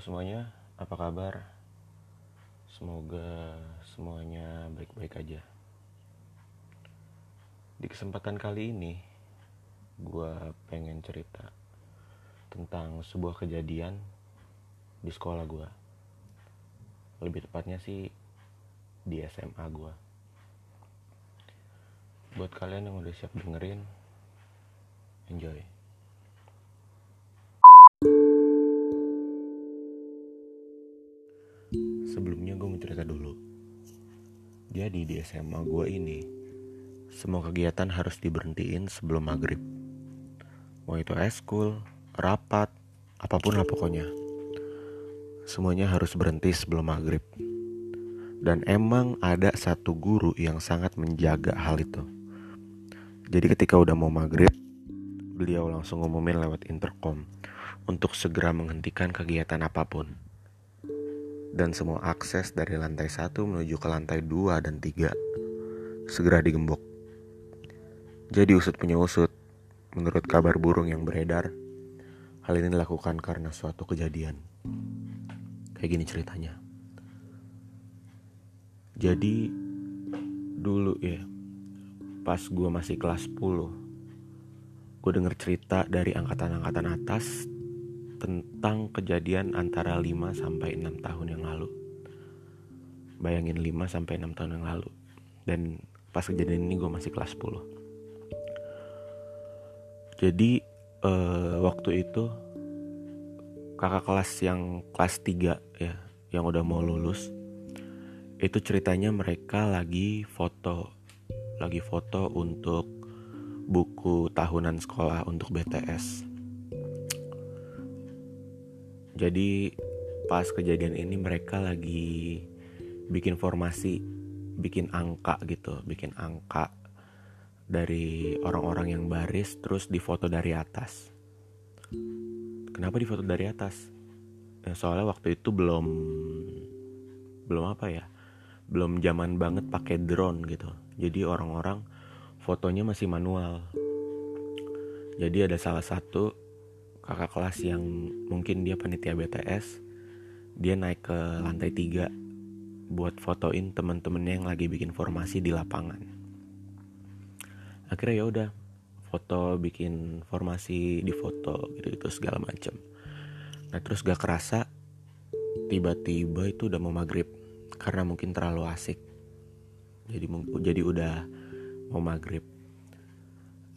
semuanya, apa kabar? Semoga semuanya baik-baik aja. Di kesempatan kali ini, gue pengen cerita tentang sebuah kejadian di sekolah gue. Lebih tepatnya sih di SMA gue. Buat kalian yang udah siap dengerin, enjoy. Sebelumnya gue mau cerita dulu. Jadi di SMA gue ini, semua kegiatan harus diberhentiin sebelum maghrib. Mau itu eskul, rapat, apa pun lah pokoknya. Semuanya harus berhenti sebelum maghrib. Dan emang ada satu guru yang sangat menjaga hal itu. Jadi ketika udah mau maghrib, beliau langsung ngumumin lewat intercom untuk segera menghentikan kegiatan apa pun dan semua akses dari lantai 1 menuju ke lantai 2 dan 3 segera digembok. Jadi usut punya usut, menurut kabar burung yang beredar, hal ini dilakukan karena suatu kejadian. Kayak gini ceritanya. Jadi dulu ya, pas gue masih kelas 10, gue denger cerita dari angkatan-angkatan atas tentang kejadian antara 5 sampai 6 tahun yang lalu. Bayangin 5 sampai 6 tahun yang lalu. Dan pas kejadian ini gue masih kelas 10. Jadi uh, waktu itu kakak kelas yang kelas 3 ya, yang udah mau lulus, itu ceritanya mereka lagi foto, lagi foto untuk buku tahunan sekolah untuk BTS jadi pas kejadian ini mereka lagi bikin formasi, bikin angka gitu, bikin angka dari orang-orang yang baris terus difoto dari atas. Kenapa difoto dari atas? Ya, soalnya waktu itu belum belum apa ya? Belum zaman banget pakai drone gitu. Jadi orang-orang fotonya masih manual. Jadi ada salah satu kakak kelas yang mungkin dia panitia BTS dia naik ke lantai 3 buat fotoin temen-temennya yang lagi bikin formasi di lapangan. Akhirnya ya udah foto bikin formasi di foto gitu gitu segala macem. Nah terus gak kerasa tiba-tiba itu udah mau maghrib karena mungkin terlalu asik. Jadi jadi udah mau maghrib.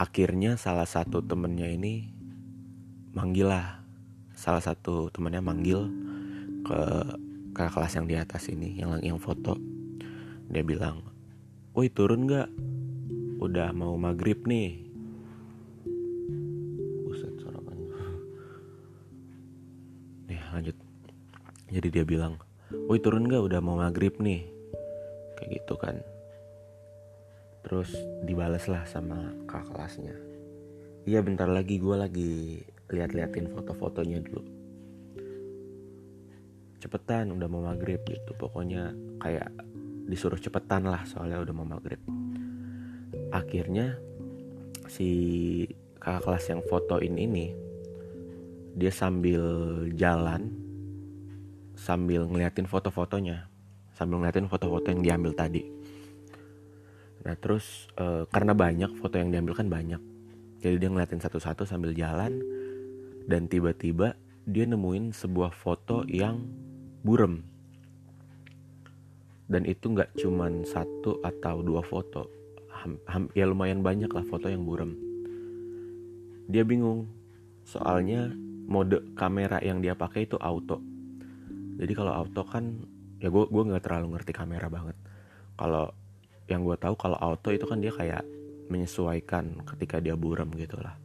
Akhirnya salah satu temennya ini manggil lah. Salah satu temannya manggil ke kakak kelas yang di atas ini yang yang foto. Dia bilang woi turun nggak? Udah mau maghrib nih. Buset nih lanjut. Jadi dia bilang woi turun nggak? Udah mau maghrib nih. Kayak gitu kan. Terus dibales lah sama kakak kelasnya. Iya bentar lagi gue lagi lihat-liatin foto-fotonya dulu. Cepetan udah mau maghrib gitu. Pokoknya kayak disuruh cepetan lah soalnya udah mau maghrib. Akhirnya si kakak kelas yang fotoin ini dia sambil jalan sambil ngeliatin foto-fotonya sambil ngeliatin foto-foto yang diambil tadi. Nah terus e, karena banyak foto yang diambil kan banyak. Jadi dia ngeliatin satu-satu sambil jalan dan tiba-tiba dia nemuin sebuah foto yang burem. Dan itu nggak cuman satu atau dua foto. Ham, ya lumayan banyak lah foto yang burem. Dia bingung. Soalnya mode kamera yang dia pakai itu auto. Jadi kalau auto kan ya gue gue nggak terlalu ngerti kamera banget. Kalau yang gue tahu kalau auto itu kan dia kayak menyesuaikan ketika dia burem gitu lah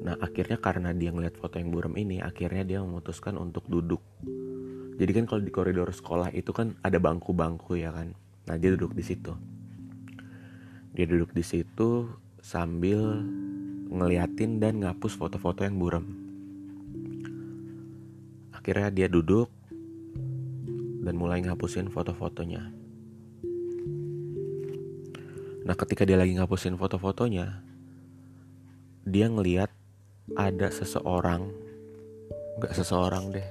Nah akhirnya karena dia ngeliat foto yang buram ini, akhirnya dia memutuskan untuk duduk. Jadi kan kalau di koridor sekolah itu kan ada bangku-bangku ya kan. Nah dia duduk di situ. Dia duduk di situ sambil ngeliatin dan ngapus foto-foto yang buram. Akhirnya dia duduk dan mulai ngapusin foto-fotonya. Nah ketika dia lagi ngapusin foto-fotonya, dia ngeliat ada seseorang nggak seseorang deh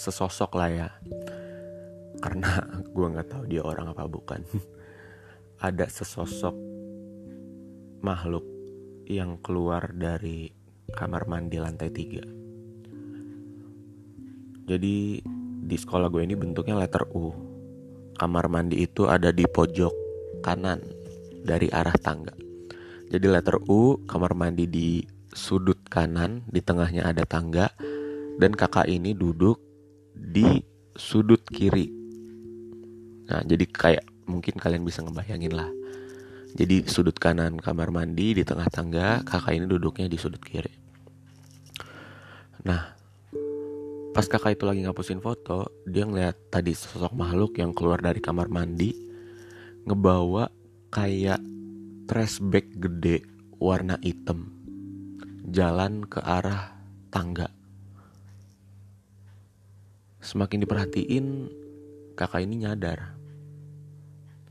sesosok lah ya. Karena gue nggak tahu dia orang apa bukan. Ada sesosok makhluk yang keluar dari kamar mandi lantai tiga. Jadi di sekolah gue ini bentuknya letter U. Kamar mandi itu ada di pojok kanan dari arah tangga. Jadi letter U kamar mandi di sudut kanan di tengahnya ada tangga dan kakak ini duduk di sudut kiri. Nah jadi kayak mungkin kalian bisa ngebayangin lah. Jadi sudut kanan kamar mandi di tengah tangga kakak ini duduknya di sudut kiri. Nah pas kakak itu lagi ngapusin foto dia ngeliat tadi sosok makhluk yang keluar dari kamar mandi ngebawa kayak trash bag gede warna hitam jalan ke arah tangga semakin diperhatiin kakak ini nyadar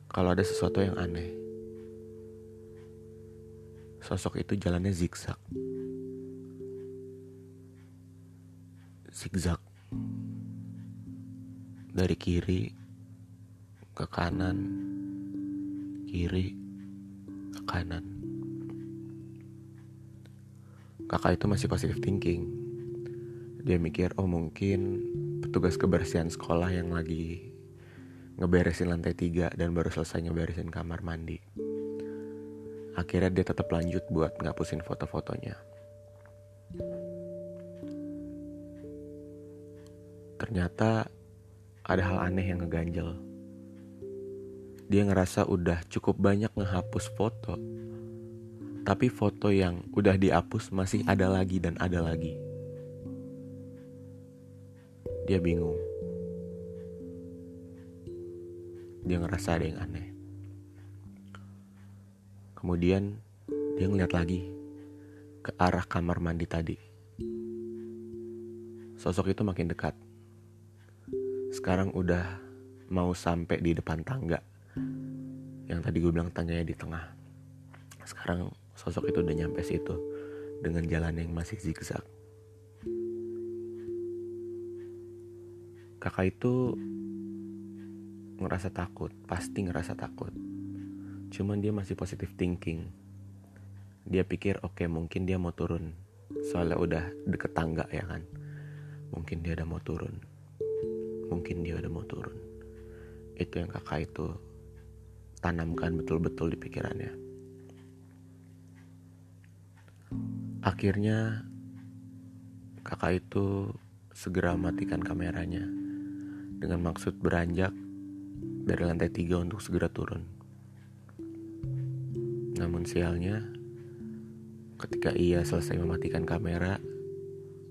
kalau ada sesuatu yang aneh. Sosok itu jalannya zigzag. Zigzag. Dari kiri ke kanan, kiri ke kanan. Kakak itu masih positive thinking. Dia mikir, oh mungkin petugas kebersihan sekolah yang lagi ngeberesin lantai tiga dan baru selesai ngeberesin kamar mandi. Akhirnya dia tetap lanjut buat ngapusin foto-fotonya. Ternyata ada hal aneh yang ngeganjel. Dia ngerasa udah cukup banyak ngehapus foto. Tapi foto yang udah dihapus masih ada lagi dan ada lagi. Dia bingung dia ngerasa ada yang aneh. Kemudian dia ngeliat lagi ke arah kamar mandi tadi. Sosok itu makin dekat. Sekarang udah mau sampai di depan tangga. Yang tadi gue bilang tangganya di tengah. Sekarang sosok itu udah nyampe situ dengan jalan yang masih zigzag. Kakak itu ngerasa takut, pasti ngerasa takut. Cuman dia masih positive thinking. Dia pikir oke okay, mungkin dia mau turun. Soalnya udah deket tangga ya kan. Mungkin dia udah mau turun. Mungkin dia udah mau turun. Itu yang kakak itu tanamkan betul-betul di pikirannya. Akhirnya kakak itu segera matikan kameranya dengan maksud beranjak dari lantai tiga untuk segera turun. Namun sialnya, ketika ia selesai mematikan kamera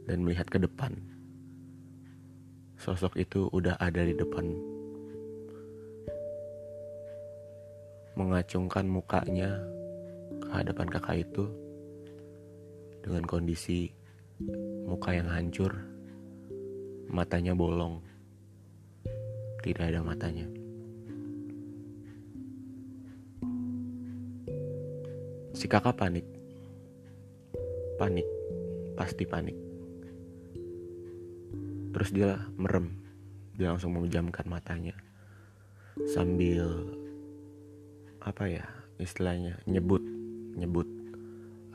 dan melihat ke depan, sosok itu udah ada di depan. Mengacungkan mukanya ke hadapan kakak itu dengan kondisi muka yang hancur, matanya bolong, tidak ada matanya. Si kakak panik. Panik. Pasti panik. Terus dia merem. Dia langsung memejamkan matanya. Sambil apa ya istilahnya nyebut nyebut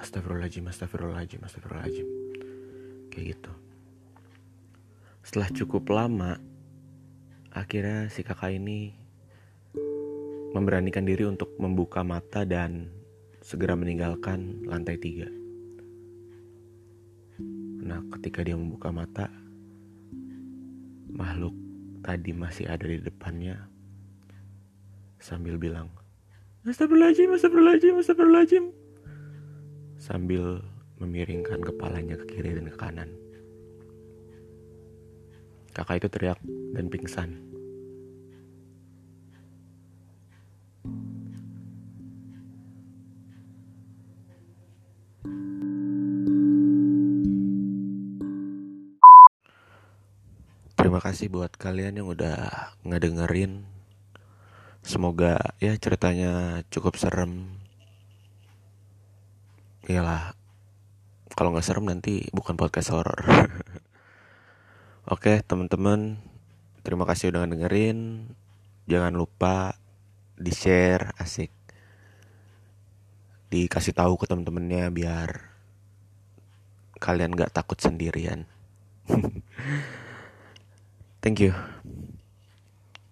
astagfirullahaladzim astagfirullahaladzim astagfirullahaladzim kayak gitu setelah cukup lama akhirnya si kakak ini memberanikan diri untuk membuka mata dan segera meninggalkan lantai tiga. Nah, ketika dia membuka mata, makhluk tadi masih ada di depannya sambil bilang, Astagfirullahaladzim, astagfirullahaladzim, astagfirullahaladzim. Sambil memiringkan kepalanya ke kiri dan ke kanan. Kakak itu teriak dan pingsan. Terima kasih buat kalian yang udah ngedengerin. Semoga ya ceritanya cukup serem. Iyalah, kalau nggak serem nanti bukan podcast horor. Oke teman-teman, terima kasih udah dengerin. Jangan lupa di share asik, dikasih tahu ke teman-temannya biar kalian gak takut sendirian. Thank you.